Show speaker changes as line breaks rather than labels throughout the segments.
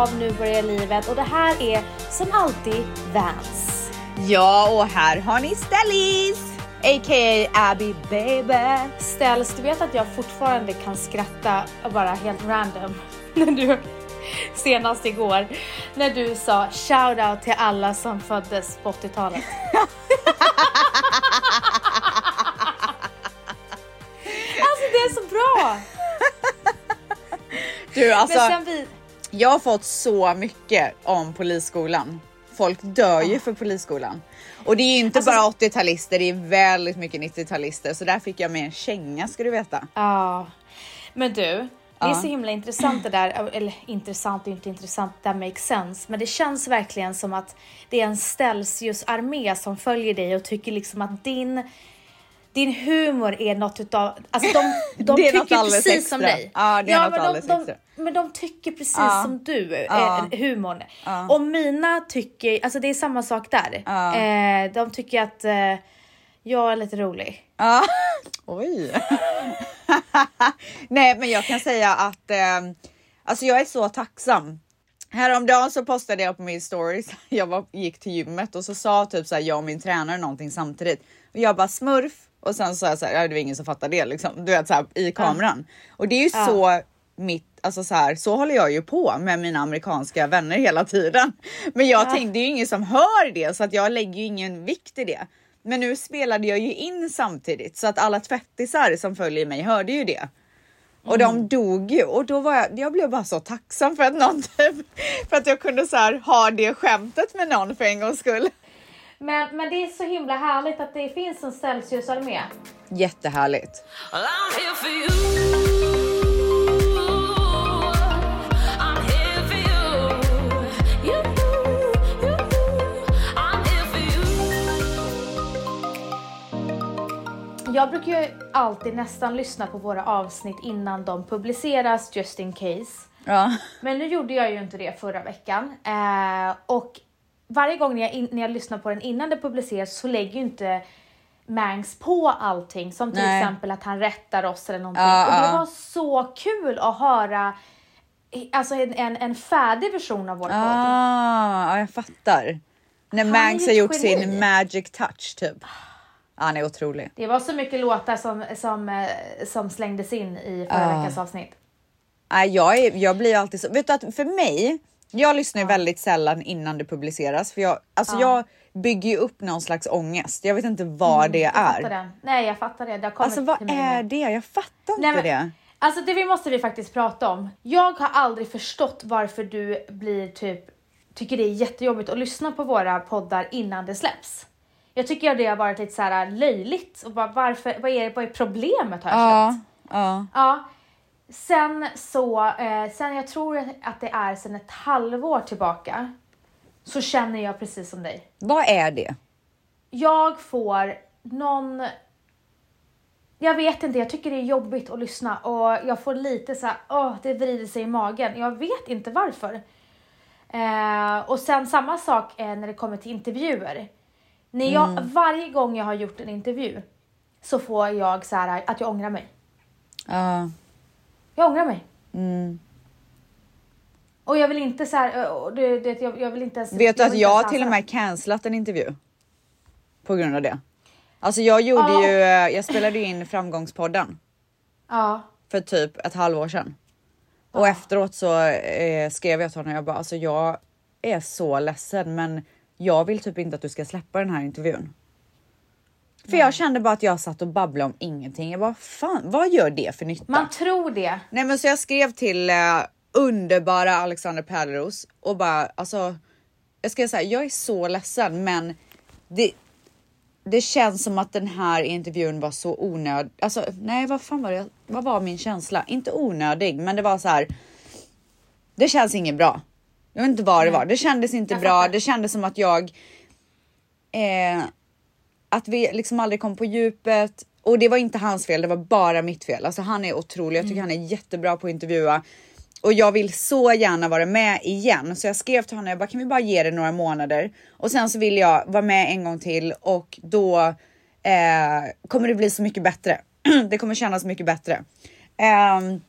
av Nu börjar livet och det här är som alltid Vans.
Ja, och här har ni Stellis! A.k.a. Abby baby.
Ställs, du vet att jag fortfarande kan skratta bara helt random när du senast igår när du sa shout out till alla som föddes på 80-talet. alltså det är så bra!
Du alltså. Jag har fått så mycket om polisskolan. Folk dör ju för polisskolan. Och det är ju inte
Alltså-
bara 80-talister, det är väldigt mycket 90-talister. Så där fick jag med en känga ska du veta.
Ja, men du, det är så himla intressant det där, eller intressant och inte intressant, that makes sense, men det känns verkligen som att det är en Celsius armé som följer dig och tycker liksom att din din humor är något utav, alltså de, de tycker precis
extra.
som dig.
Ja, det är något
men, de, de, men de tycker precis
Ja.
som du,
Ja.
eh, humorn. Och mina tycker, alltså det är samma sak där.
Ja.
Eh, de tycker att eh, jag är lite rolig.
Ja. Oj. Nej, men jag kan säga att eh, alltså jag är så tacksam. Häromdagen så postade jag på min stories. Jag var, gick till gymmet och så sa typ så här, jag och min tränare någonting samtidigt och jag bara smurf och sen sa jag så här, det var ingen som fattade det liksom. Du vet så här i kameran och det är ju
Ja.
så mitt, alltså så här, så håller jag ju på med mina amerikanska vänner hela tiden. Men jag
Ja.
tänkte, det är ju ingen som hör det så att jag lägger ju ingen vikt i det. Men nu spelade jag ju in samtidigt så att alla tvättisar som följer mig hörde ju det. Och de dog ju och då var jag, jag blev bara så tacksam för att någon typ, för att jag kunde så här ha det skämtet med någon för en gångs skull.
Men, men det är så himla härligt att det finns en Celsius-armé.
Jättehärligt.
Well.
Jag brukar ju alltid nästan lyssna på våra avsnitt innan de publiceras just in case.
Ja.
Men nu gjorde jag ju inte det förra veckan. Eh, och varje gång när jag, in, när jag lyssnar på den innan det publiceras så lägger ju inte Mangs på allting. Som till
Nej.
exempel att han rättar oss eller någonting.
Ja,
och det
ja.
var så kul att höra alltså en, en, en färdig version av vår podd.
Ah, ja, jag fattar. När
Han
Mangs har gjort
geni.
sin magic touch typ. Han är otrolig.
Det var så mycket låtar som, som, eh, som slängdes in i förra
Ja.
veckans avsnitt.
Nej, jag, är, jag blir alltid så. Vet du att för mig, jag lyssnar ju väldigt sällan innan det publiceras för jag, alltså
Ja.
jag bygger ju upp någon slags ångest. Jag vet inte vad det
Jag fattar
är.
det. Nej, jag fattar det. det
Alltså vad är det? Jag fattar inte
Nej, men,
det.
Alltså det vi måste vi faktiskt prata om. Jag har aldrig förstått varför du blir typ, tycker det är jättejobbigt att lyssna på våra poddar innan det släpps. Jag tycker det har varit lite så här löjligt och bara, varför, vad är, vad är problemet har jag
Ja,
känt.
ja.
Ja. Sen så, eh, sen jag tror att det är sen ett halvår tillbaka så känner jag precis som dig.
Vad är det?
Jag får någon... Jag vet inte, jag tycker det är jobbigt att lyssna och jag får lite så här, åh, det vrider sig i magen. Jag vet inte varför. Eh, och sen samma sak eh, när det kommer till intervjuer. När jag, Varje gång jag har gjort en intervju så får jag så här att jag ångrar mig.
Ja,
Jag ångrar mig.
mm.
Och jag vill inte så här, du, du, jag, jag vill inte ens...
Vet du att jag har till och med cancelat en intervju? På grund av det. Alltså jag gjorde
Ja.
ju, eh, jag spelade ju in framgångspodden
Ja.
för typ ett halvår sedan. Och efteråt så eh, skrev jag till honom, jag bara alltså jag är så ledsen men jag vill typ inte att du ska släppa den här intervjun. För jag kände bara att jag satt och babblade om ingenting. Jag bara fan, vad gör det för nytta?
Man tror det.
Nej men så jag skrev till eh, underbara Alexander Pärleros och bara alltså. Jag ska säga, jag är så ledsen, men det. Det känns som att den här intervjun var så onödig. Alltså nej, vad fan var det? Vad var min känsla? Inte onödig, men det var så här. Det känns inget bra. Jag vet inte vad det var. Det kändes inte
Jag
bra.
fattar.
Det kändes som att jag. Eh, att vi liksom aldrig kom på djupet och det var inte hans fel. Det var bara mitt fel. Alltså han är otrolig. Jag tycker han är jättebra på att intervjua och jag vill så gärna vara med igen. Så jag skrev till honom. Jag bara kan vi bara ge det några månader och sen så vill jag vara med en gång till och då eh, kommer det bli så mycket bättre. det kommer kännas mycket bättre. Ehm,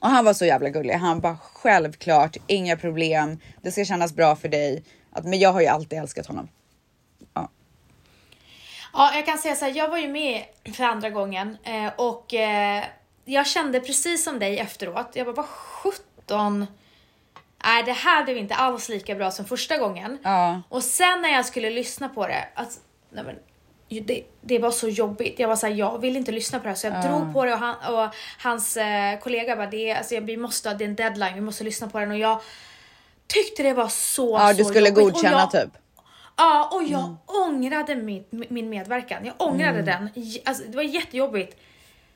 Och han var så jävla gullig. Han bara självklart, inga problem. Det ska kännas bra för dig. Att, men jag har ju alltid älskat honom.
Ja, jag kan säga så här, jag var ju med för andra gången eh, och eh, jag kände precis som dig efteråt. Jag bara, vad sjutton. Nej, det här blev inte alls lika bra som första gången.
Ja.
Och sen när jag skulle lyssna på det, att, nej men, det, det var så jobbigt. Jag var såhär, jag vill inte lyssna på det här. Så jag drog på det och, han, och hans eh, kollega bara, det, alltså, vi måste ha, det är en deadline, vi måste lyssna på den. Och jag tyckte det var så,
Ja,
så
du skulle
jobbigt. Och
godkänna
jag,
typ.
Ja, och jag ångrade min, min medverkan. Jag ångrade den. J- Alltså, det var jättejobbigt.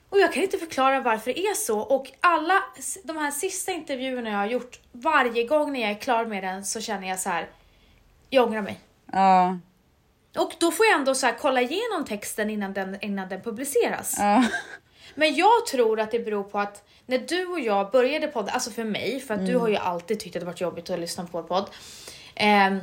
Och jag kan inte förklara varför det är så. Och alla de här sista intervjuerna jag har gjort, varje gång när jag är klar med den så känner jag så här. jag ångrar mig.
Ja.
Och då får jag ändå så här kolla igenom texten innan den, innan den publiceras.
Ja.
Men jag tror att det beror på att när du och jag började podda, alltså för mig, för att du har ju alltid tyckt att det varit jobbigt att lyssna på podd. Eh,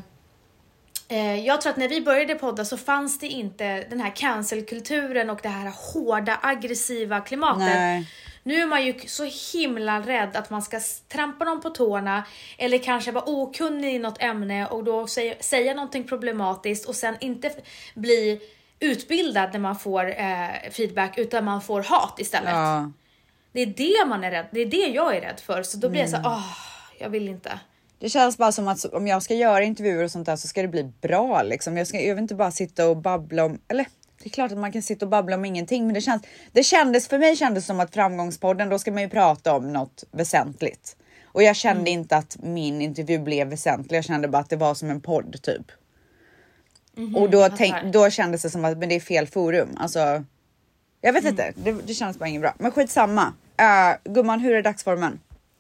jag tror att när vi började podda så fanns det inte den här cancelkulturen och det här hårda aggressiva klimatet.
Nej.
Nu är man ju så himla rädd att man ska trampa någon på tårna eller kanske vara okunnig i något ämne och då säga, säga någonting problematiskt och sen inte bli utbildad när man får eh, feedback utan man får hat istället.
Ja.
Det är det man är rädd, det är det jag är rädd för så då blir jag så åh, jag vill inte.
Det känns bara som att om jag ska göra intervjuer och sånt där så ska det bli bra liksom. Jag, ska, jag vill inte bara sitta och babbla om, eller det är klart att man kan sitta och babbla om ingenting, men det känns, det kändes för mig kändes som att framgångspodden, då ska man ju prata om något väsentligt. Och jag kände inte att min intervju blev väsentlig. Jag kände bara att det var som en podd typ. och då,
jag fattar.
tänk, då kändes det som att men det är fel forum. Alltså, jag vet inte, det, det känns bara inget bra. Men skitsamma. Uh, gumman, hur är dagsformen?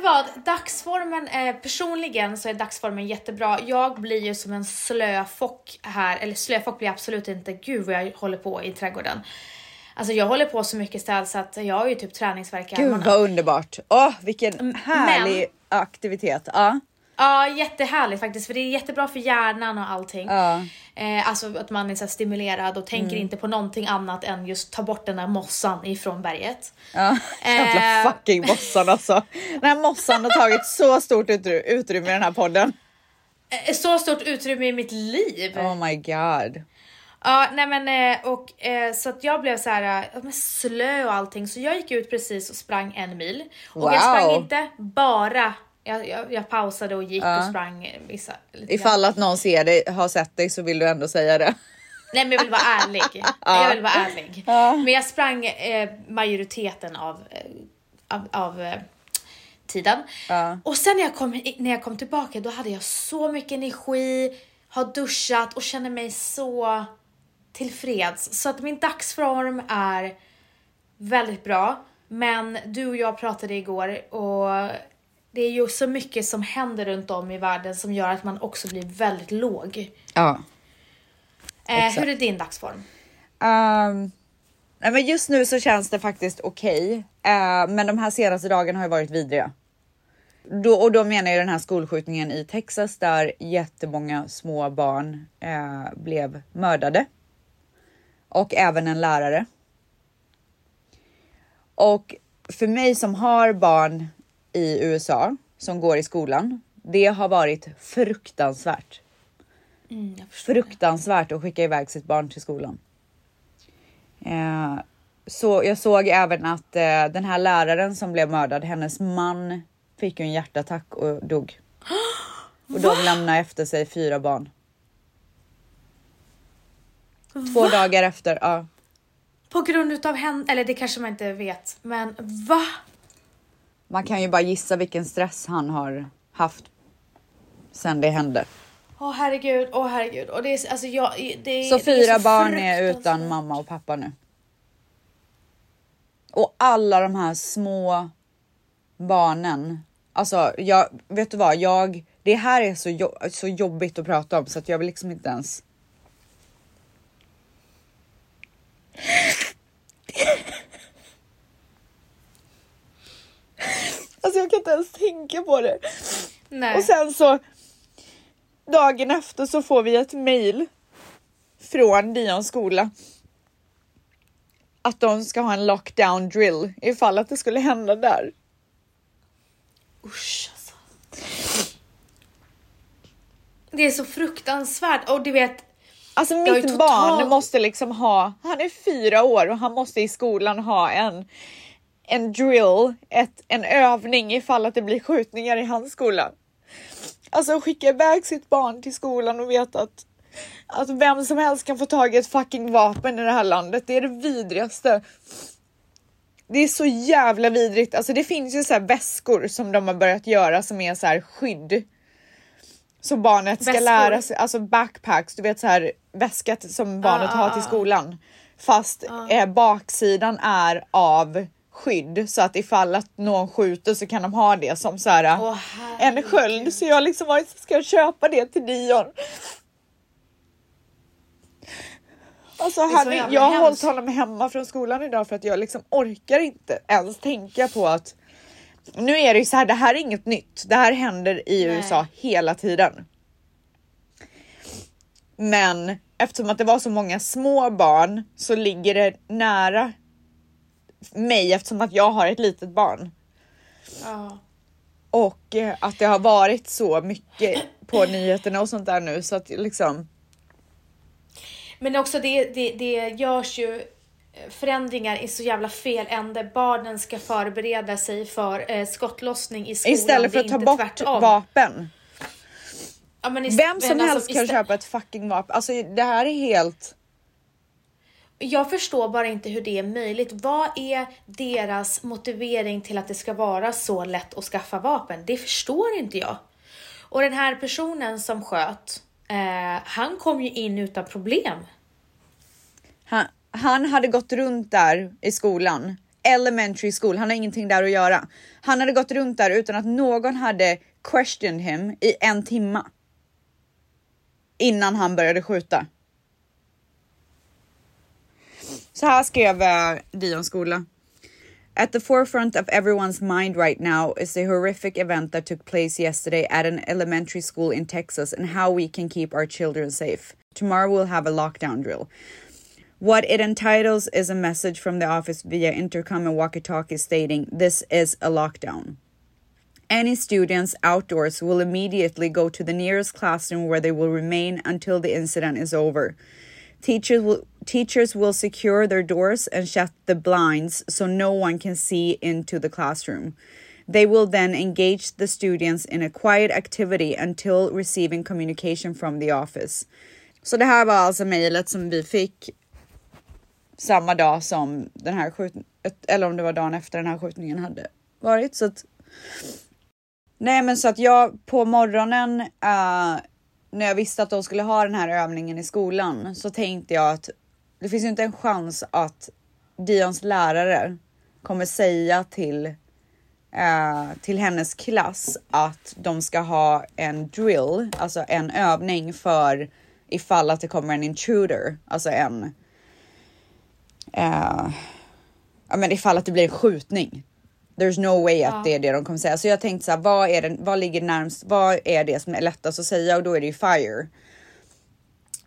Du vad, dagsformen, eh, personligen så är dagsformen jättebra. Jag blir ju som en slöfock här, eller slöfock blir jag absolut inte, gud vad jag håller på i trädgården. Alltså jag håller på så mycket ställ så att jag har ju typ träningsvärk i
Gud
armarna.
vad underbart. Åh, vilken
Mm,
härlig aktivitet. Ja.
Ja, jättehärligt faktiskt för det är jättebra för hjärnan och allting.
Ja.
Eh, alltså att man är så stimulerad och tänker
Mm.
inte på någonting annat än just ta bort den där mossan ifrån berget.
Ja, jävla
Eh.
fucking mossan alltså. Den här mossan har tagit så stort utry- utrymme i den här podden.
Eh, så stort utrymme i mitt liv.
Oh my god.
Ja, nej men eh, och så att jag blev så här slö och allting så jag gick ut precis och sprang en mil. Och jag
Wow.
sprang inte bara, jag, jag, jag pausade och gick och sprang vissa. lite grann.
Ifall att någon ser dig, har sett dig så vill du ändå säga det.
Nej men jag vill vara ärlig. Jag vill vara ärlig. Men jag sprang eh, majoriteten av, eh, av, av eh, tiden.
Ja.
Och sen när jag, kom, när jag kom tillbaka då hade jag så mycket energi, har duschat och känner mig så tillfreds. Så att min dagsform är väldigt bra. Men du och jag pratade igår och det är ju så mycket som händer runt om i världen som gör att man också blir väldigt låg.
Ja.
Eh, hur är din dagsform?
Um, nej, men just nu så känns det faktiskt okej. Eh, men de här senaste dagarna har ju varit vidriga. Då, och då menar jag den här skolskjutningen i Texas där jättemånga små barn eh, blev mördade. Och även en lärare. Och för mig som har barn i USA som går i skolan, det har varit fruktansvärt.
Mm.
Fruktansvärt att skicka iväg sitt barn till skolan. Eh, så jag såg även att eh, den här läraren som blev mördad, hennes man fick ju en hjärtattack och dog. Och de lämnade efter sig fyra barn. Två dagar efter, ja.
På grund utav henne, eller det kanske man inte vet, men va?
Man kan ju bara gissa vilken stress han har haft sen det hände.
Åh herregud, åh herregud. Och det är, alltså jag, det är,
Så
det är
fyra
så
barn är utan mamma och pappa nu. Och alla de här små barnen Alltså, jag vet du vad? Jag det här är så, jo så jobbigt att prata om så att jag vill liksom inte ens. Alltså, jag kan inte ens tänka på det.
Nej.
Och sen så dagen efter så får vi ett mail från Dions skola. Att de ska ha en lockdown drill ifall att det skulle hända där.
Usch alltså. Det är så fruktansvärt och du vet.
Alltså mitt
total-
barn måste liksom ha, han är fyra år och han måste i skolan ha en, en drill, ett, en övning ifall att det blir skjutningar i hans skola. Alltså skicka iväg sitt barn till skolan och veta att, att vem som helst kan få tag i ett fucking vapen i det här landet. Det är det vidrigaste. Det är så jävla vidrigt. Alltså det finns ju så här väskor som de har börjat göra som är så här skydd. Så barnet ska
Väskor?
lära sig, alltså backpacks, du vet så här väskat som barnet
Ah,
har
ah,
till
ah.
skolan. Fast eh, baksidan är av skydd så att ifall att någon skjuter så kan de ha det som så här
Åh,
en sköld. Så jag liksom varit, ska jag köpa det till Dion? Alltså
jävla
jag har hållit honom hemma från skolan idag för att jag liksom orkar inte ens tänka på att nu är det ju så här, det här är inget nytt. Det här händer i
Nej.
USA hela tiden. Men eftersom att det var så många små barn så ligger det nära mig eftersom att jag har ett litet barn.
Ja.
Och eh, att det har varit så mycket på nyheterna och sånt där nu så att liksom.
Men också det, det, det görs ju eh, förändringar i så jävla fel ände. Barnen ska förbereda sig för eh, skottlossning i skolan.
Istället för att ta bort
tvärtom.
vapen.
Ja,
Vem som
alltså,
helst kan
istä-
köpa ett fucking vapen. Alltså det här är helt.
Jag förstår bara inte hur det är möjligt. Vad är deras motivering till att det ska vara så lätt att skaffa vapen? Det förstår inte jag. Och den här personen som sköt, eh, han kom ju in utan problem.
Han, han hade gått runt där i skolan. Elementary school, han har ingenting där att göra. Han hade gått runt där utan att någon hade questioned him i en timma. Innan han började skjuta. Så här skrev uh, Dions skola. At the forefront of everyone's mind right now is the horrific event that took place yesterday at an elementary school in Texas and how we can keep our children safe. Tomorrow we'll have a lockdown drill. What it entitles is a message from the office via intercom and walkie talkie stating, This is a lockdown. Any students outdoors will immediately go to the nearest classroom where they will remain until the incident is over. Teachers will, teachers will secure their doors and shut the blinds so no one can see into the classroom. They will then engage the students in a quiet activity until receiving communication from the office. Så det här var alltså mejlet som vi fick samma dag som den här skjutningen, eller om det var dagen efter den här skjutningen hade varit. Så att, nej, men så att jag på morgonen uh, när jag visste att de skulle ha den här övningen i skolan så tänkte jag att det finns ju inte en chans att Dions lärare kommer säga till eh, till hennes klass att de ska ha en drill, alltså en övning för ifall att det kommer en intruder, alltså en eh, ja, men ifall att det blir en skjutning. There's no way att det är det de kommer säga. Så jag tänkte så här, vad är det, vad ligger närmst? Vad är det som är lättast att säga? Och då är det ju fire.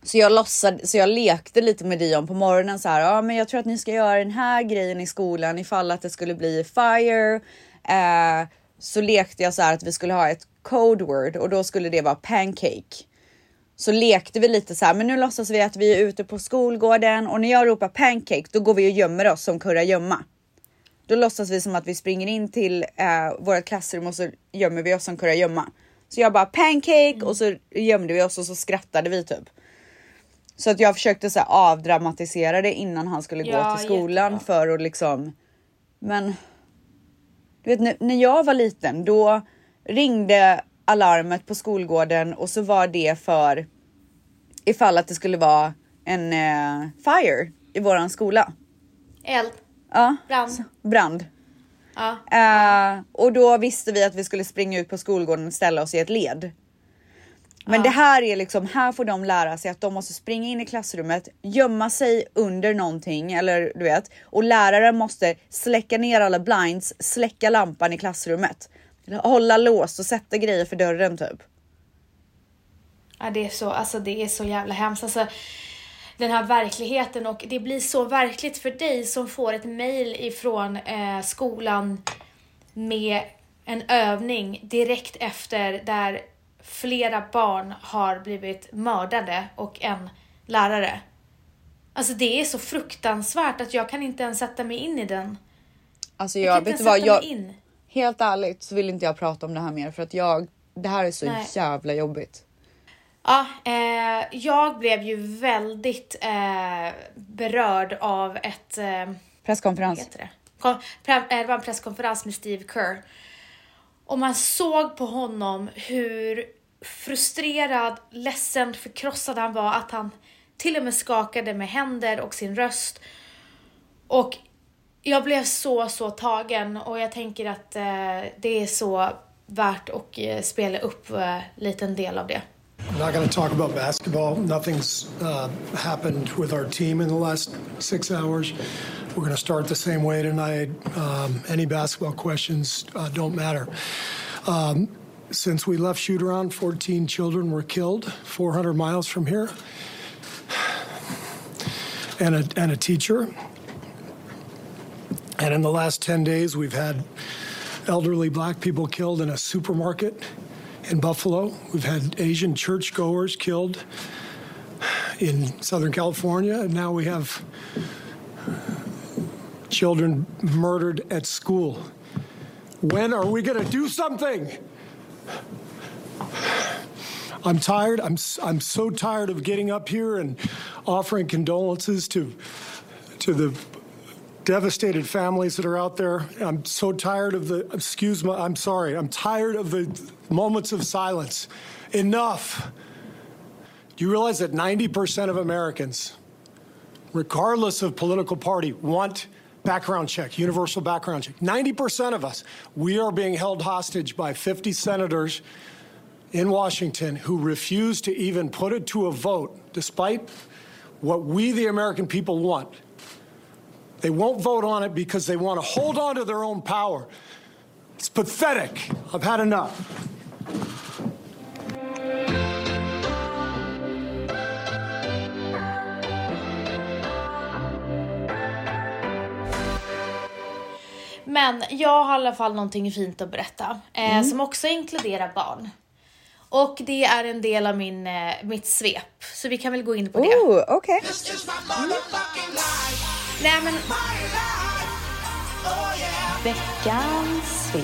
Så jag låtsade, så jag lekte lite med Dion på morgonen så här. Ja, men jag tror att ni ska göra den här grejen i skolan ifall att det skulle bli fire. Eh, så lekte jag så här att vi skulle ha ett code word och då skulle det vara pancake. Så lekte vi lite så här, men nu låtsas vi att vi är ute på skolgården och när jag ropar pancake, då går vi och gömmer oss som kurragömma. Då låtsas vi som att vi springer in till eh, vårt klassrum och så gömmer vi oss som kurragömma. Så jag bara pancake och så gömde vi oss och så skrattade vi typ. Så att jag försökte så här, avdramatisera det innan han skulle gå
Ja,
till skolan
jättebra.
för att liksom. Men. Du vet när, när jag var liten då ringde alarmet på skolgården och så var det för ifall att det skulle vara en eh, fire i våran skola.
Eld,
Ja,
brand.
brand.
Ja.
Eh, och då visste vi att vi skulle springa ut på skolgården och ställa oss i ett led. Men det här är liksom, här får de lära sig att de måste springa in i klassrummet, gömma sig under någonting eller du vet. Och läraren måste släcka ner alla blinds, släcka lampan i klassrummet. Hålla låst och sätta grejer för dörren typ.
Ja, det är så, alltså det är så jävla hemskt. Alltså, den här verkligheten och det blir så verkligt för dig som får ett mail ifrån eh, skolan med en övning direkt efter där flera barn har blivit mördade och en lärare. Alltså det är så fruktansvärt att jag kan inte ens sätta mig in i den.
Alltså
Jag
jag, vet du vad, jag,
in.
helt ärligt så vill inte jag prata om det här mer för att jag, det här är så
Nej.
jävla jobbigt.
Ja, eh, jag blev ju väldigt eh, berörd av ett eh,
Presskonferens.
heter det? Kom, pre, eh, det var en presskonferens med Steve Kerr. Och man såg på honom hur frustrerad, ledsen, förkrossad han var att han till och med skakade med händer och sin röst. Och jag blev så, så tagen och jag tänker att eh, det är så värt att eh, spela upp eh, liten del av det.
I'm not going to talk about basketball. Nothing's uh, happened with our team in the last six hours. We're going to start the same way tonight. Um, any basketball questions uh, don't matter. Um, since we left shoot around, 14 children were killed 400 miles from here, and a, and a teacher. And in the last 10 days, we've had elderly black people killed in a supermarket in Buffalo. We've had Asian churchgoers killed in Southern California. And now we have children murdered at school. When are we going to do something? I'm tired. I'm, I'm so tired of getting up here and offering condolences to, to the devastated families that are out there. I'm so tired of the, excuse me, I'm sorry, I'm tired of the moments of silence. Enough. Do you realize that 90% of Americans, regardless of political party, want background check, universal background check? 90% of us, we are being held hostage by 50 senators in Washington who refuse to even put it to a vote, despite what we, the American people, want. They won't vote on it because they want to hold on to their own power. It's pathetic. I've had enough.
Men jag har i alla fall någonting fint att berätta eh, som också inkluderar barn. Och det är en del av min, eh, mitt svep, så vi kan väl gå in på det.
Oh, okej.
Nej men
Veckans svep.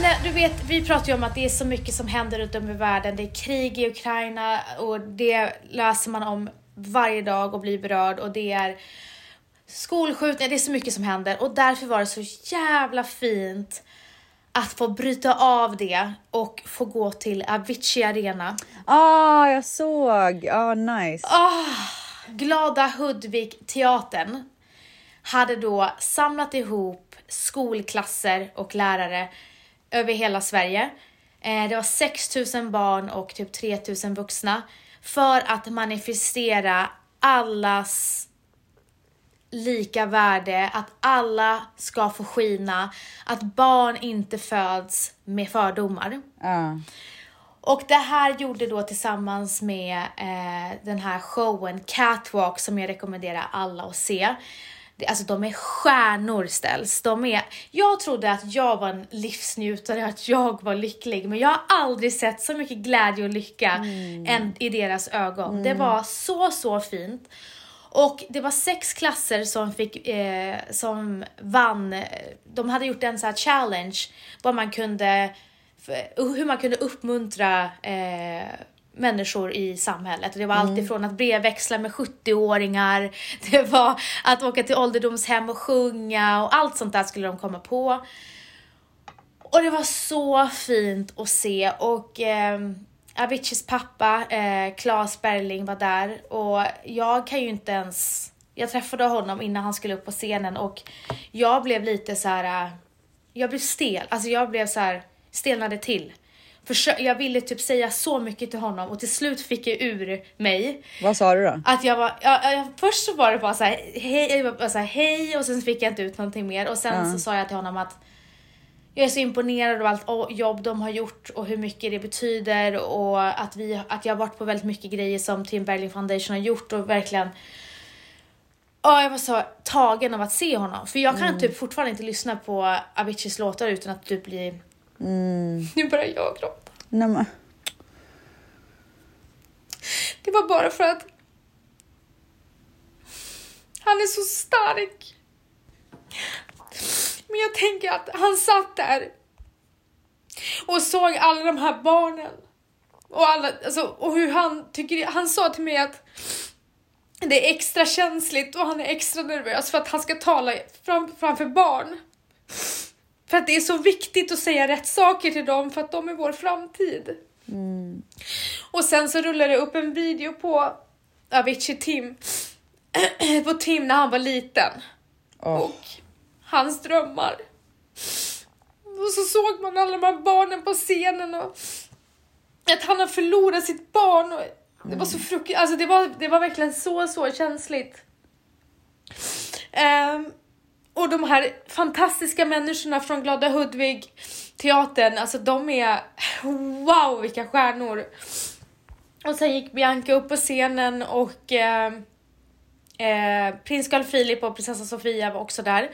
Nej, du vet, vi pratar ju om att det är så mycket som händer runt om i världen. Det är krig i Ukraina och det läser man om varje dag och blir berörd och det är skolskjutningar, det är så mycket som händer och därför var det så jävla fint att få bryta av det och få gå till Avicii Arena.
Ah, jag såg. Ah, nice.
Glada Hudvik teatern hade då samlat ihop skolklasser och lärare över hela Sverige. Eh, det var 6000 barn och typ 3000 vuxna för att manifestera allas lika värde, att alla ska få skina, att barn inte föds med fördomar.
Uh.
Och det här gjorde då tillsammans med eh, den här showen Catwalk som jag rekommenderar alla att se. Det, alltså de är stjärnor ställs. De är, jag trodde att jag var en livsnjutare, att jag var lycklig. Men jag har aldrig sett så mycket glädje och lycka än i deras ögon. Det var så, så fint. Och det var sex klasser som fick, eh, som vann. De hade gjort en så här challenge, vad man kunde, hur man kunde uppmuntra eh, människor i samhället. Det var allt ifrån att brevväxla med 70-åringar, det var att åka till ålderdomshem och sjunga och allt sånt där skulle de komma på. Och det var så fint att se och eh, Aviciis pappa, eh, Claes Berling var där och jag kan ju inte ens Jag träffade honom innan han skulle upp på scenen och jag blev lite så här. äh, jag blev stel, alltså jag blev så här stelnade till. Försö- jag ville typ säga så mycket till honom och till slut fick jag ur mig
Vad sa du då?
att jag var, ja, ja, först så var det bara så här, hej, jag bara så här, hej och sen fick jag inte ut någonting mer och sen så sa jag till honom att jag är så imponerad av allt jobb de har gjort och hur mycket det betyder och att, vi, att jag har varit på väldigt mycket grejer som Tim Bergling Foundation har gjort och verkligen Ja, jag var så tagen av att se honom. För jag kan typ fortfarande inte lyssna på Aviciis låtar utan att typ bli... Nu börjar jag gråta.
Nej, men.
Det var bara för att han är så stark. Men jag tänker att han satt där och såg alla de här barnen och, alla, alltså, och hur han tycker, han sa till mig att det är extra känsligt och han är extra nervös för att han ska tala fram, framför barn. För att det är så viktigt att säga rätt saker till dem för att de är vår framtid. Och sen så rullade det upp en video på Avicii Tim, på Tim när han var liten.
Åh.
Och hans drömmar. Och så såg man alla de här barnen på scenen och att han har förlorat sitt barn. Och det var så fruktansvärt, alltså det var, det var verkligen så, så känsligt. Ehm, och de här fantastiska människorna från Glada Hudvig teatern, alltså de är wow vilka stjärnor. Och sen gick Bianca upp på scenen och eh, eh, prins Carl Philip och prinsessa Sofia var också där.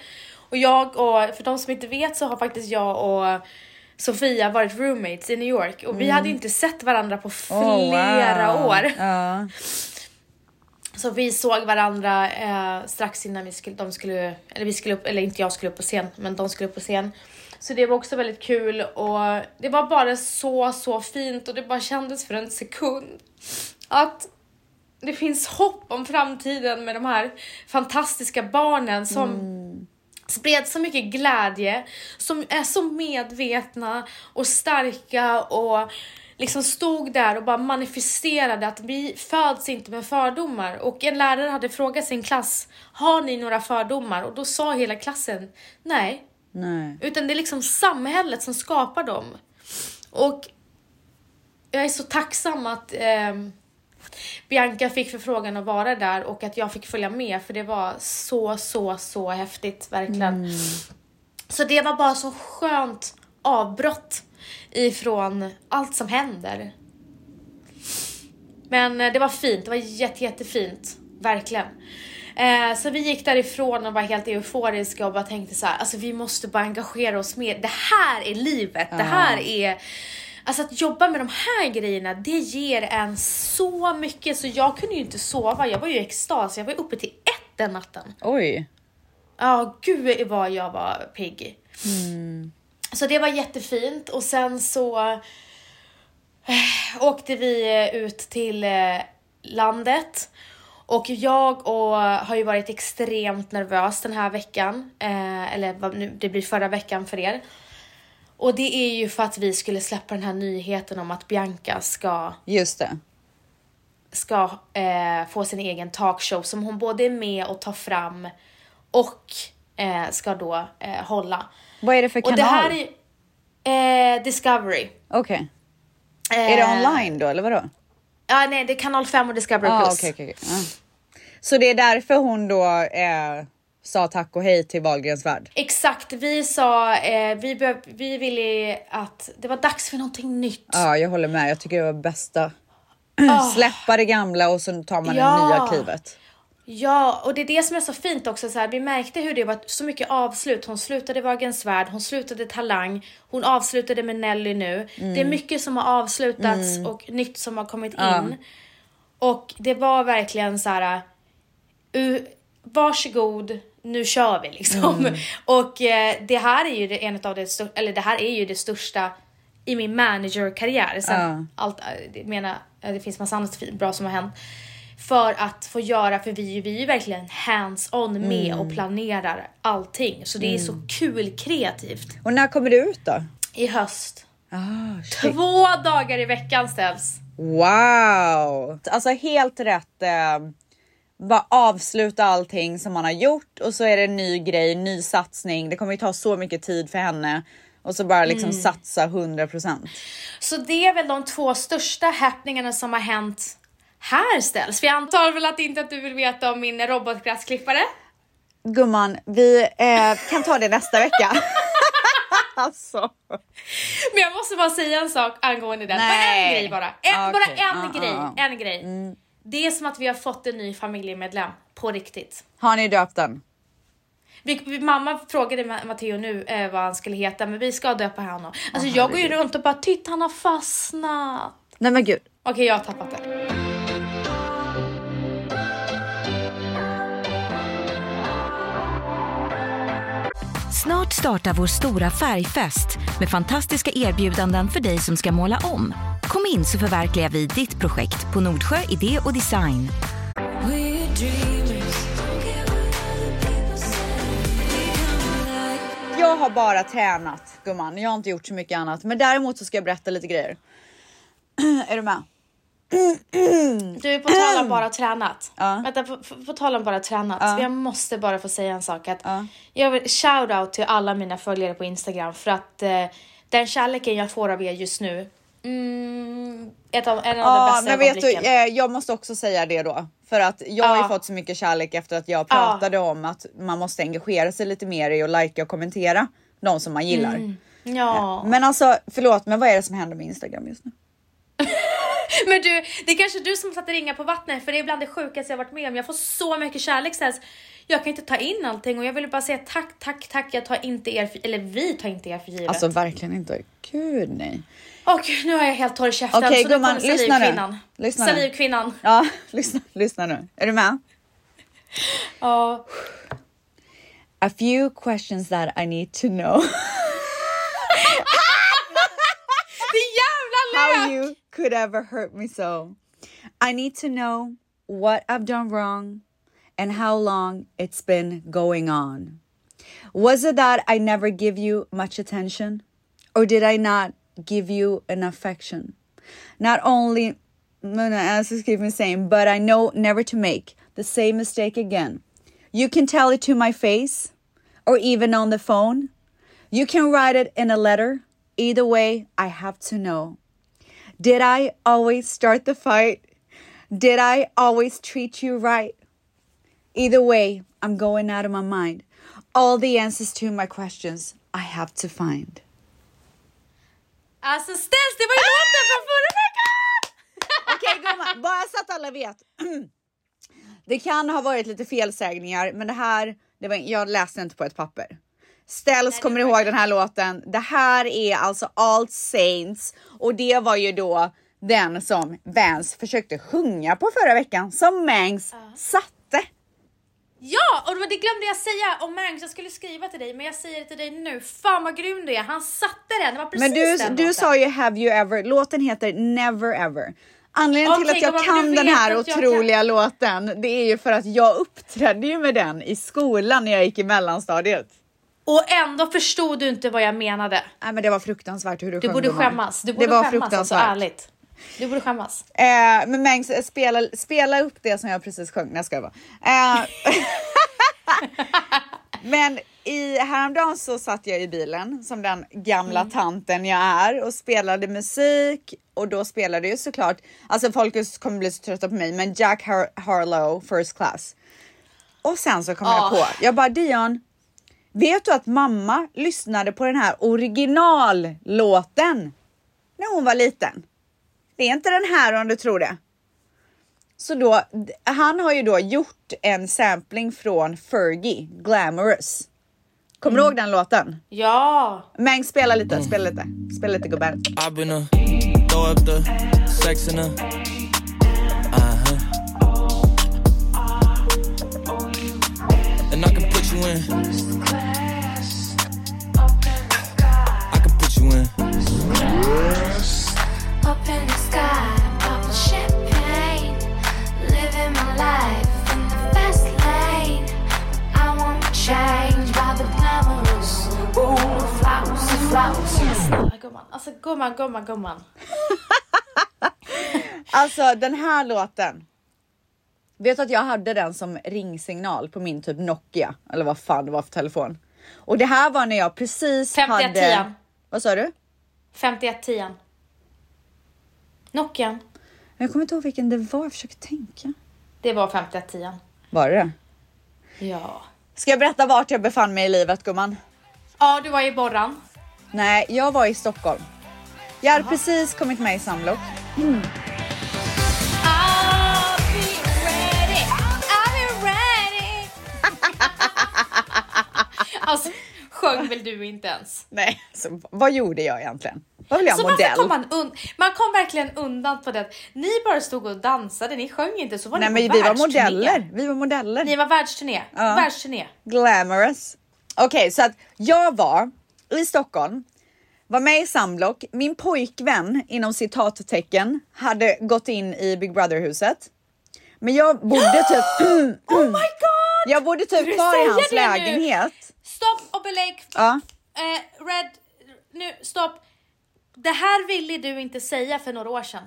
Och jag och, för de som inte vet så har faktiskt jag och Sofia varit roommates i New York och vi hade inte sett varandra på flera
Mm. Oh, wow.
år.
Ja.
Så vi såg varandra eh, strax innan vi skulle, de skulle, eller vi skulle upp, eller inte jag skulle upp på scen, men de skulle upp på scen. Så det var också väldigt kul och det var bara så, så fint och det bara kändes för en sekund att det finns hopp om framtiden med de här fantastiska barnen som spred så mycket glädje, som är så medvetna och starka och liksom stod där och bara manifesterade att vi föds inte med fördomar. Och en lärare hade frågat sin klass, har ni några fördomar? Och då sa hela klassen, nej.
Nej.
Utan det är liksom samhället som skapar dem. Och jag är så tacksam att ehm, Bianca fick förfrågan att vara där och att jag fick följa med för det var så, så, så häftigt verkligen. Så det var bara så skönt avbrott ifrån allt som händer. Men eh, det var fint, det var jätte, jättefint. Verkligen. Eh, så vi gick därifrån och var helt euforiska och bara tänkte så här, alltså vi måste bara engagera oss mer. Det här är livet, det här är Alltså att jobba med de här grejerna, det ger en så mycket så jag kunde ju inte sova. Jag var ju i extas, jag var uppe till ett den natten.
Oj.
Ja, gud vad jag var pigg. Så det var jättefint och sen så eh, åkte vi eh, ut till eh, landet. Och jag och, har ju varit extremt nervös den här veckan. Eh, eller vad nu, det blir förra veckan för er. Och det är ju för att vi skulle släppa den här nyheten om att Bianca ska
Just det.
ska eh, få sin egen talkshow som hon både är med och tar fram och eh, ska då hålla.
Vad är det för
Och
kanal?
det här är eh, Discovery.
Okej. Är det
Eh,
online då eller vadå?
Ja, nej, det är kanal 5 och Discovery
Ah,
Plus.
okej, okej. Ja. Så det är därför hon då eh, sa tack och hej till Wahlgrens värld?
Exakt, vi sa, eh, vi, behöv, vi ville att det var dags för någonting nytt.
Ja, jag håller med. Jag tycker det var bästa.
Ah.
Släppa det gamla och så tar man
Ja.
det nya klivet.
Ja, och det är det som är så fint också. Så här, vi märkte hur det var så mycket avslut. Hon slutade Wahlgrens värld, hon slutade Talang, hon avslutade med Nelly nu. Det är mycket som har avslutats och nytt som har kommit in. Och det var verkligen så här. Uh, varsågod, nu kör vi liksom. Och eh, det här är ju det, en av det största, eller det här är ju det största i min managerkarriär. Sen allt, eh, det menar, eh, det finns massa annat bra som har hänt. För att få göra, för vi, vi är ju verkligen hands-on med och planerar allting. Så det är så kul kreativt.
Och när kommer det ut då?
I höst.
Shit.
Två dagar i veckan ställs.
Wow! Alltså helt rätt. Eh, bara avsluta allting som man har gjort och så är det en ny grej, ny satsning. Det kommer ju ta så mycket tid för henne och så bara liksom satsa 100%.
Så det är väl de två största happeningarna som har hänt här ställs. För jag antar väl att inte att du vill veta om min robotgräsklippare?
Gumman, vi eh, kan ta det nästa vecka. alltså.
Men jag måste bara säga en sak angående den. Bara en grej bara. En,
Okej.
Bara en
Ja,
grej.
ja.
En grej. Det är som att vi har fått en ny familjemedlem. På riktigt.
Har ni döpt den?
Vi, vi, mamma frågade Ma- Matteo nu eh, vad han skulle heta, men vi ska döpa honom. Alltså jag går ju runt och bara titta han har fastnat.
Nej men gud.
Okej, jag har tappat det.
Snart startar vår stora färgfest med fantastiska erbjudanden för dig som ska måla om. Kom in så förverkligar vi ditt projekt på Nordsjö Idé och Design.
Jag har bara tränat gumman. Jag har inte gjort så mycket annat. Men däremot så ska jag berätta lite grejer. är du med?
Du, på tal om bara tränat.
Ja.
Vänta, på, på, på tal om bara tränat.
Ja.
Jag måste bara få säga en sak. Att
Ja.
Jag vill shout out till alla mina följare på Instagram för att eh, den kärleken jag får av er just nu. Mm, ett av, en av de
Ja,
bästa
men vet du, eh, jag måste också säga det då. För att jag har ju fått så mycket kärlek efter att jag pratade om att man måste engagera sig lite mer i att likea och kommentera de som man gillar.
Mm. Ja.
Men alltså förlåt, men vad är det som händer med Instagram just nu?
Men du, det är kanske du som satte ringa på vattnet för det är bland det sjukaste jag varit med om. Jag får så mycket kärlek så jag kan inte ta in allting och jag vill bara säga tack, tack, tack. Jag tar inte er, för, eller vi tar inte er för givet.
Alltså verkligen inte. Gud nej.
Gud, nu har jag helt torr i käften.
Okej,
nu
gumman, lyssna nu.
salivkvinnan.
Lyssna nu.
Salivkvinnan.
Ja, lyssna, lyssna nu. Är du med?
Ja.
A few questions that I need to know.
Det jävla
how
lök!
you could ever hurt me so. I need to know what I've done wrong and how long it's been going on. Was it that I never give you much attention? Or did I not give you enough affection? Not only, no, no, excuse me saying, but I know never to make the same mistake again. You can tell it to my face or even on the phone. You can write it in a letter. Either way, I have to know. Did I always start the fight? Did I always treat you right? Either way, I'm going out of my mind. All the answers to my questions I have to find.
Ställs, det var ju låten från förra veckan!
Okej gumman, bara så att alla vet. Det kan ha varit lite felsägningar, men det här, det var, jag läste inte på ett papper. Ställs kommer ihåg den här låten. Det här är alltså All Saints och det var ju då den som Vans försökte sjunga på förra veckan som Mangs satte.
Ja, och det glömde jag säga om Mangs. Jag skulle skriva till dig, men jag säger det till dig nu. Fan vad grym du är. Han satte den. Det var precis
Men du,
den
du
låten.
sa ju Have you ever, låten heter Never ever. Anledningen till
Okej,
att jag kan
du
den här otroliga låten, det är ju för att jag uppträdde ju med den i skolan när jag gick i mellanstadiet.
Och ändå förstod du inte vad jag menade.
Nej men det var fruktansvärt hur du,
Du
sjöng
borde
gumman.
skämmas. Du borde
det var
skämmas alltså, ärligt. Du borde skämmas.
Eh, men Mengs, eh, spela, spela upp det som jag precis sjöng. Nej, jag skojar bara. Eh, men i, häromdagen så satt jag i bilen som den gamla
Mm.
tanten jag är och spelade musik och då spelade ju såklart, alltså folk kommer bli så trötta på mig, men Jack Har- Harlow First Class. Och sen så kom jag
Ah.
på, jag bara Dion, vet du att mamma lyssnade på den här originallåten när hon var liten? Det är inte den här om du tror det. Så då, han har ju då gjort en sampling från Fergie, Glamorous. Kommer du ihåg den låten?
Ja.
Mäng, spela lite, spela lite. Spela lite gubben.
I've
change by the glamorous, ooh, flousy, flousy.
Ja, Gumman, alltså gumman, gumman, gumman.
Alltså den här låten. Vet du att jag hade den som ringsignal på min typ Nokia eller vad fan det var för telefon. Och det här var när jag precis
51
hade...
tian.
Vad sa du?
5110. Nokian.
Jag kommer inte ihåg vilken det var, jag försöker tänka.
Det var 5110.
Var det det?
Ja.
Ska jag berätta vart jag befann mig i livet gumman?
Ja, du var i Borran.
Nej, jag var i Stockholm. Jag hade precis kommit med i Samlock.
Ready. alltså, sjöng väl du inte ens?
Nej, så vad gjorde jag egentligen? Var väl jag
Så
modell?
kom man Man kom verkligen undan på det. Ni bara stod och dansade, ni sjöng inte så var
Nej,
ni
men
på
vi var modeller. Vi var modeller.
Ni var världsturné.
Ja.
Världsturné.
Glamorous. Okej, så att jag var i Stockholm, var med i Samlock. Min pojkvän inom citattecken hade gått in i Big Brother huset. Men jag bodde typ.
Oh my god!
jag bodde typ kvar i hans
nu?
lägenhet.
Stopp och belägg.
Ja.
Eh, Red, nu stopp. Det här ville du inte säga för några år sedan.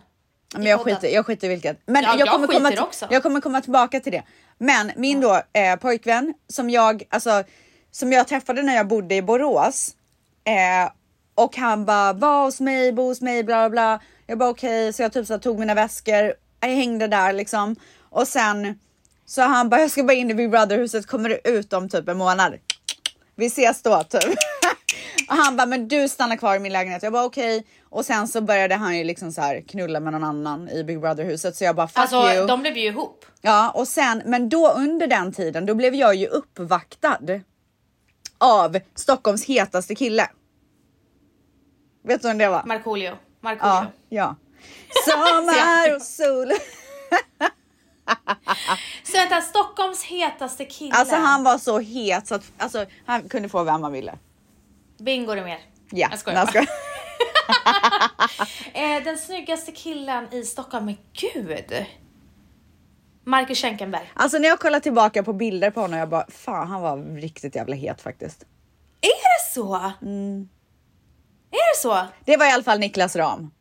Men jag skiter, jag skiter i vilket. Men
Ja,
jag,
jag
kommer komma
skiter
till,
också.
jag kommer komma tillbaka till det. Men min då eh, pojkvän som jag, alltså, som jag träffade när jag bodde i Borås eh, och han bara var hos mig, bo hos mig, bla bla bla. Jag bara okej, så jag typ så tog mina väskor, jag hängde där liksom och sen så han bara jag ska bara in i Big Brother huset, kommer du ut om typ en månad? Vi ses då typ. Och han bara, men du stannar kvar i min lägenhet. Jag bara okej. Och sen så började han ju liksom så här knulla med någon annan i Big Brother huset. Så jag bara fuck
Alltså,
you.
de blev ju ihop.
Ja, och sen, men då under den tiden, då blev jag ju uppvaktad av Stockholms hetaste kille. Vet du vem det var?
Markoolio. Markoolio.
Ja, ja. Sommar och sol.
Så vänta, Stockholms hetaste kille.
Alltså han var så het så att alltså, han kunde få vem han ville.
Bingo det mer.
Ja,
Jag skojar
jag skojar.
Eh, den snyggaste killen i Stockholm, men gud. Marcus Schenkenberg.
Alltså när jag kollar tillbaka på bilder på honom, jag bara fan han var riktigt jävla het faktiskt.
Är det så?
Mm.
Är det så?
Det var i alla fall Niklas Ram.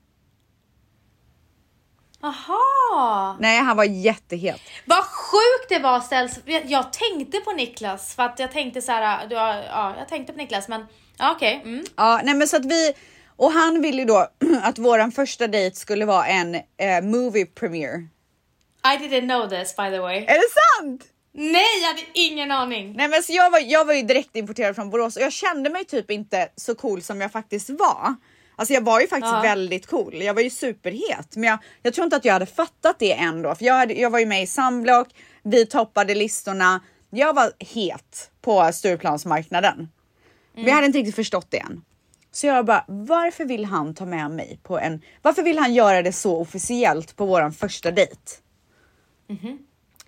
Aha.
Nej, han var jättehet.
Vad sjukt det var ställs. Jag tänkte på Niklas för att jag tänkte så här, du ja, jag tänkte på Niklas men okej. Mm.
Ja, nej men så att vi och han ville ju då att våran första dejt skulle vara en eh, movie premiere.
I didn't know this by the way.
Är det sant?
Nej, jag hade ingen aning.
Nej men så jag var, jag var ju direkt importerad från Borås och jag kände mig typ inte så cool som jag faktiskt var. Alltså jag var ju faktiskt
Ja.
väldigt cool. Jag var ju superhet, men jag, jag tror inte att jag hade fattat det ändå. För jag, hade, jag var ju med i Samblock, vi toppade listorna. Jag var het på Stureplansmarknaden. Men jag hade inte riktigt förstått det än. Så jag bara, varför vill han ta med mig på en, varför vill han göra det så officiellt på våran första dejt?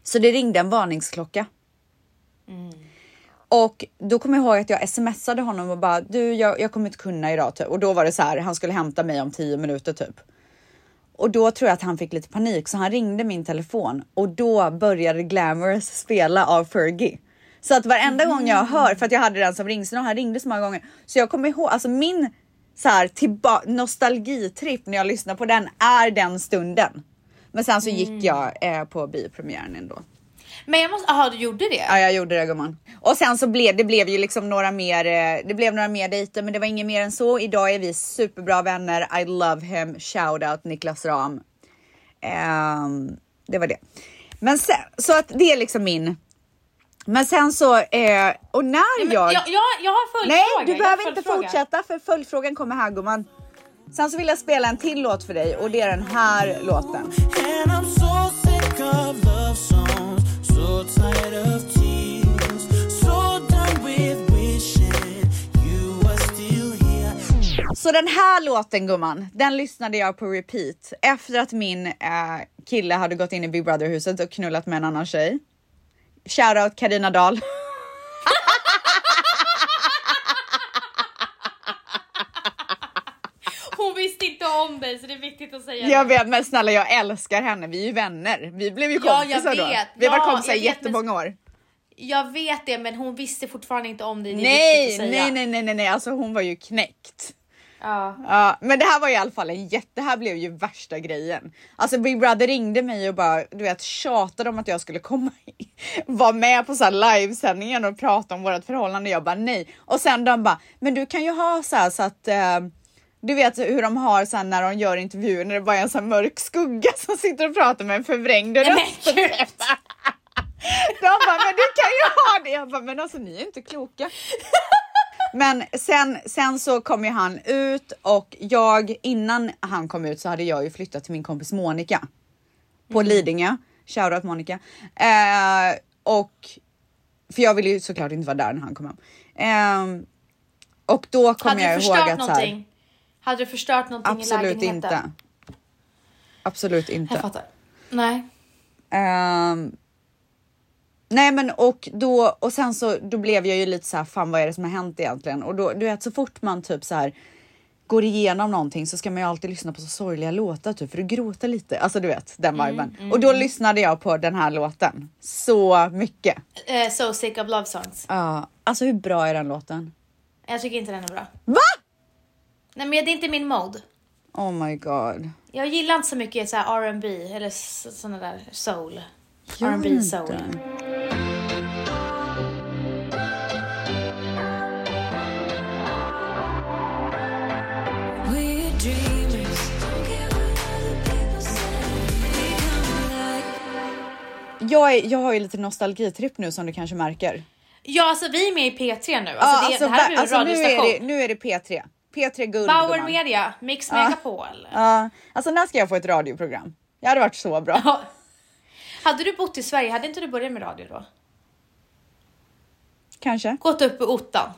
Så det ringde en varningsklocka. Och då kommer jag ihåg att jag smsade honom och bara du, jag, jag kommer inte kunna idag typ. Och då var det så här, han skulle hämta mig om 10 minuter typ. Och då tror jag att han fick lite panik så han ringde min telefon och då började Glamorous spela av Fergie. Så att varenda gång jag hör, för att jag hade den som ringsignal, han ringde så många gånger. Så jag kommer ihåg, alltså min så här tillba- nostalgitripp när jag lyssnar på den är den stunden. Men sen så gick jag eh, på biopremiären ändå.
Men jag måste, aha du gjorde det?
Ja, jag gjorde det gumman. Och sen så blev det blev ju liksom några mer. eh, Det blev några mer dejter, men det var inget mer än så. Idag är vi superbra vänner. I love him. Shout out Niklas Ram. Ehm, det var det. Men sen så att det är liksom min. Men sen så eh, och när
Men
jag.
jag, jag, jag har följdfråga.
Nej, du behöver inte fortsätta för följdfrågan kommer här gumman. Sen så vill jag spela en till låt för dig och det är den här låten. Så den här låten gumman, den lyssnade jag på repeat efter att min eh, kille hade gått in i Big Brother huset och knullat med en annan tjej. Shoutout Karina Dahl.
Hon visste inte om dig så det är viktigt att säga
Jag
det.
vet men snälla jag älskar henne, vi är ju vänner. Vi blev ju
Ja, jag
kompisar då.
vet.
Vi har varit
Ja,
kompisar i
jag vet, men-
jättemånga år.
Jag vet det men hon visste fortfarande inte om dig. Det är
Nej,
viktigt att säga.
nej, nej, nej, nej, nej, alltså hon var ju knäckt.
Ja.
Ja, men det här var i alla fall en jätte, det här blev ju värsta grejen. Alltså Big Brother ringde mig och bara du vet tjatade om att jag skulle komma vara med på så här livesändningen och prata om vårt förhållande. Jag bara nej och sen de bara, men du kan ju ha så här så att eh, du vet hur de har sen när de gör intervjuer när det bara är en sån mörk skugga som sitter och pratar med en förvrängd röst. De bara, men du kan ju ha det. Jag bara, men alltså ni är inte kloka. Men sen, sen så kom ju han ut och jag innan han kom ut så hade jag ju flyttat till min kompis Monica på Lidingö. Shoutout Monica. Eh, och för jag ville ju såklart inte vara där när han kom hem. Eh, och då kom
Hade
jag
du
ihåg
förstört
att så här,
någonting? Hade du förstört någonting i
absolut
lägenheten?
inte. Absolut inte.
Jag fattar. Nej.
Ehm, nej men och då och sen så då blev jag ju lite så här fan vad är det som har hänt egentligen? Och då du vet så fort man typ så här går igenom någonting så ska man ju alltid lyssna på så sorgliga låtar typ för att gråta lite. Alltså du vet den viben. och då lyssnade jag på den här låten så mycket.
Eh, so sick of love songs.
Ja, alltså hur bra är den låten?
Jag tycker inte den är bra.
Va?
Nej men det är inte min mode.
Oh my god.
Jag gillar inte så mycket så här R&B eller s- såna där soul. R&B soul.
Jag, är, jag har ju lite nostalgitripp nu som du kanske märker.
Ja alltså vi är med i P3 nu. Alltså,
Ja,
det, det här en
alltså, nu, är det, nu är det P3. P3 Guld.
Bauer. Media, Mix Megapol.
Ja, alltså när ska jag få ett radioprogram? Det hade varit så bra.
Ja. Hade du bott i Sverige, hade inte du börjat med radio då?
Kanske.
Gått upp i ottan?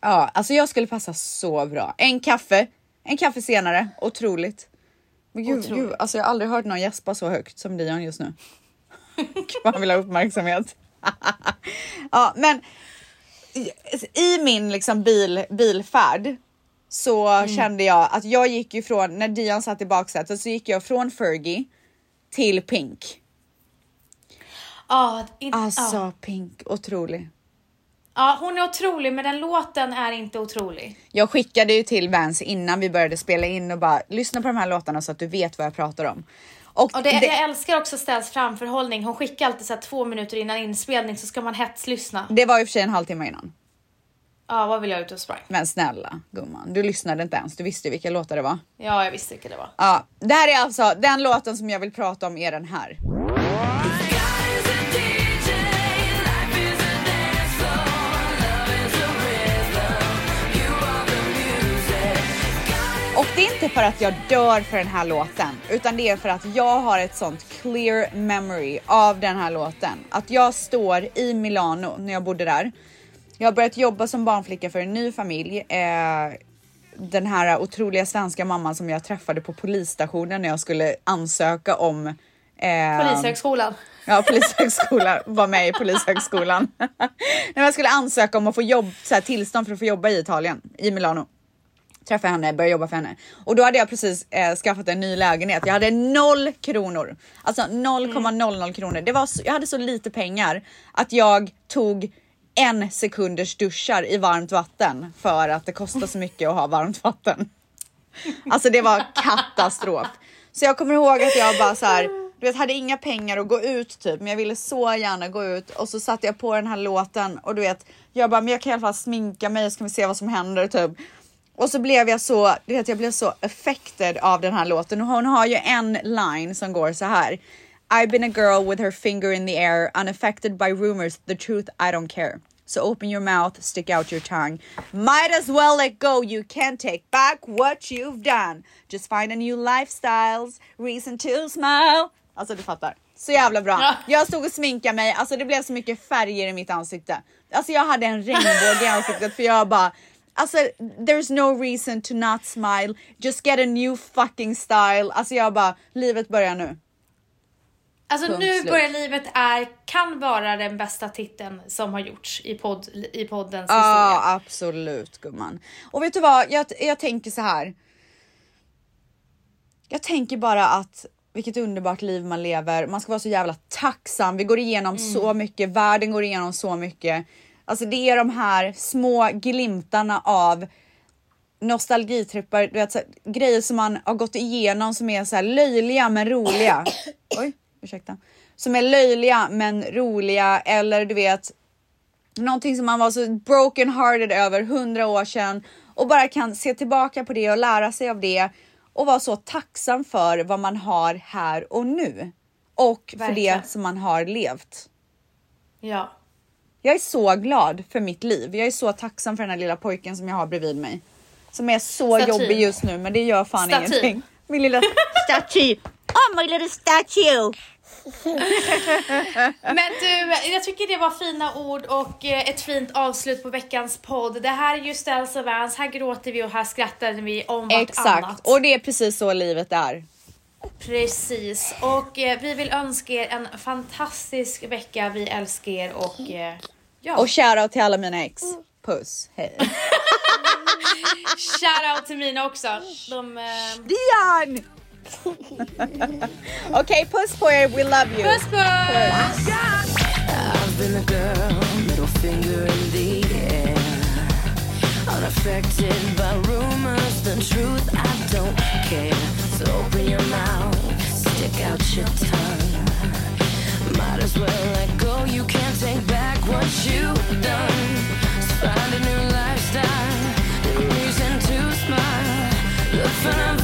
Ja, alltså jag skulle passa så bra. En kaffe, en kaffe senare. Otroligt. Men gud,
Otroligt.
gud, alltså jag har aldrig hört någon gäspa så högt som Dion just nu. Man vill ha uppmärksamhet. ja, men i- min liksom bil, bilfärd så
Mm.
kände jag att jag gick ju från när Dion satt i baksätet så gick jag från Fergie till Pink.
Ja, in,
Alltså
ja.
Pink, otrolig.
ja, hon är otrolig men den låten är inte otrolig.
Jag skickade ju till Vance innan vi började spela in och bara lyssna på de här låtarna så att du vet vad jag pratar om. Och,
Och det,
det,
jag älskar också Ställs framförhållning. Hon skickar alltid så två minuter innan inspelning så ska man hetslyssna.
det var i och för sig en halvtimme innan.
Ja, vad vill jag ut och sprang?
Men snälla gumman, du lyssnade inte ens. Du visste vilka låtar det var.
Ja, jag visste vilka det var.
Ja, det här är alltså den låten som jag vill prata om är den här. Inte för att jag dör för den här låten, utan det är för att jag har ett sånt clear memory av den här låten. Att jag står i Milano när jag bodde där. Jag har börjat jobba som barnflicka för en ny familj. Eh, den här otroliga svenska mamman som jag träffade på polisstationen när jag skulle ansöka om eh,
Polishögskolan.
Ja, polishögskolan, var med i polishögskolan. När jag skulle ansöka om att få jobb, så här, tillstånd för att få jobba i Italien, i Milano träffa henne, börja jobba för henne. Och då hade jag precis eh, skaffat en ny lägenhet. Jag hade noll kronor. Alltså 0,00 kronor. Det var så, jag hade så lite pengar att jag tog en sekunders duschar i varmt vatten för att det kostar så mycket att ha varmt vatten. Alltså det var katastrof. Så jag kommer ihåg att jag bara så här, du vet, hade inga pengar att gå ut typ, men jag ville så gärna gå ut och så satte jag på den här låten och du vet, jag bara, men jag kan i alla fall sminka mig så kan vi se vad som händer typ. Och så blev jag så, du vet, jag blev så affected av den här låten och hon har ju en line som går så här. I've been a girl with her finger in the air, unaffected by rumors, the truth I don't care. So open your mouth, stick out your tongue. Might as well let go, you can't take back what you've done. Just find a new lifestyles, reason to smile. Alltså du fattar. Så jävla bra.
Ja.
Jag stod och sminkade mig, alltså det blev så mycket färger i mitt ansikte. Alltså jag hade en regnbåge i ansiktet för jag bara Alltså there's no reason to not smile, just get a new fucking style. Alltså jag bara, livet börjar nu.
Alltså
Punkt
nu
slut.
börjar livet är, kan vara den bästa titeln som har gjorts i, podd, i poddens
Ja,
historia.
absolut gumman. Och vet du vad, jag, jag tänker så här. Jag tänker bara att vilket underbart liv man lever. Man ska vara så jävla tacksam. Vi går igenom så mycket, världen går igenom så mycket. Alltså det är de här små glimtarna av nostalgitrippar, du vet, så här, grejer som man har gått igenom som är så här löjliga men roliga. Oj, ursäkta. Som är löjliga men roliga eller du vet någonting som man var så broken hearted över hundra år sedan och bara kan se tillbaka på det och lära sig av det och vara så tacksam för vad man har här och nu och för
Verkligen.
det som man har levt.
Ja.
Jag är så glad för mitt liv. Jag är så tacksam för den här lilla pojken som jag har bredvid mig. Som är så
Staty.
jobbig just nu, men det gör fan
Staty.
ingenting. Min lilla staty. Oh my little statue.
Men du, jag tycker det var fina ord och eh, ett fint avslut på veckans podd. Det här är ju Ställs och Vans, här gråter vi och här skrattar vi om vartannat.
Exakt, och det är precis så livet är.
Precis, och eh, vi vill önska er en fantastisk vecka. Vi älskar er och eh, ja,
Och shoutout till alla mina ex. Puss, hej.
shoutout till mina också. De, eh,
Dion! Okej, puss på er. We love you.
puss puss!
I've been a girl, middle finger in the air. Unaffected by rumors, the truth, I don't care. So open your mouth, stick out your tongue. Might as well let go, you can't take back find a new lifestyle, a reason to smile. Look for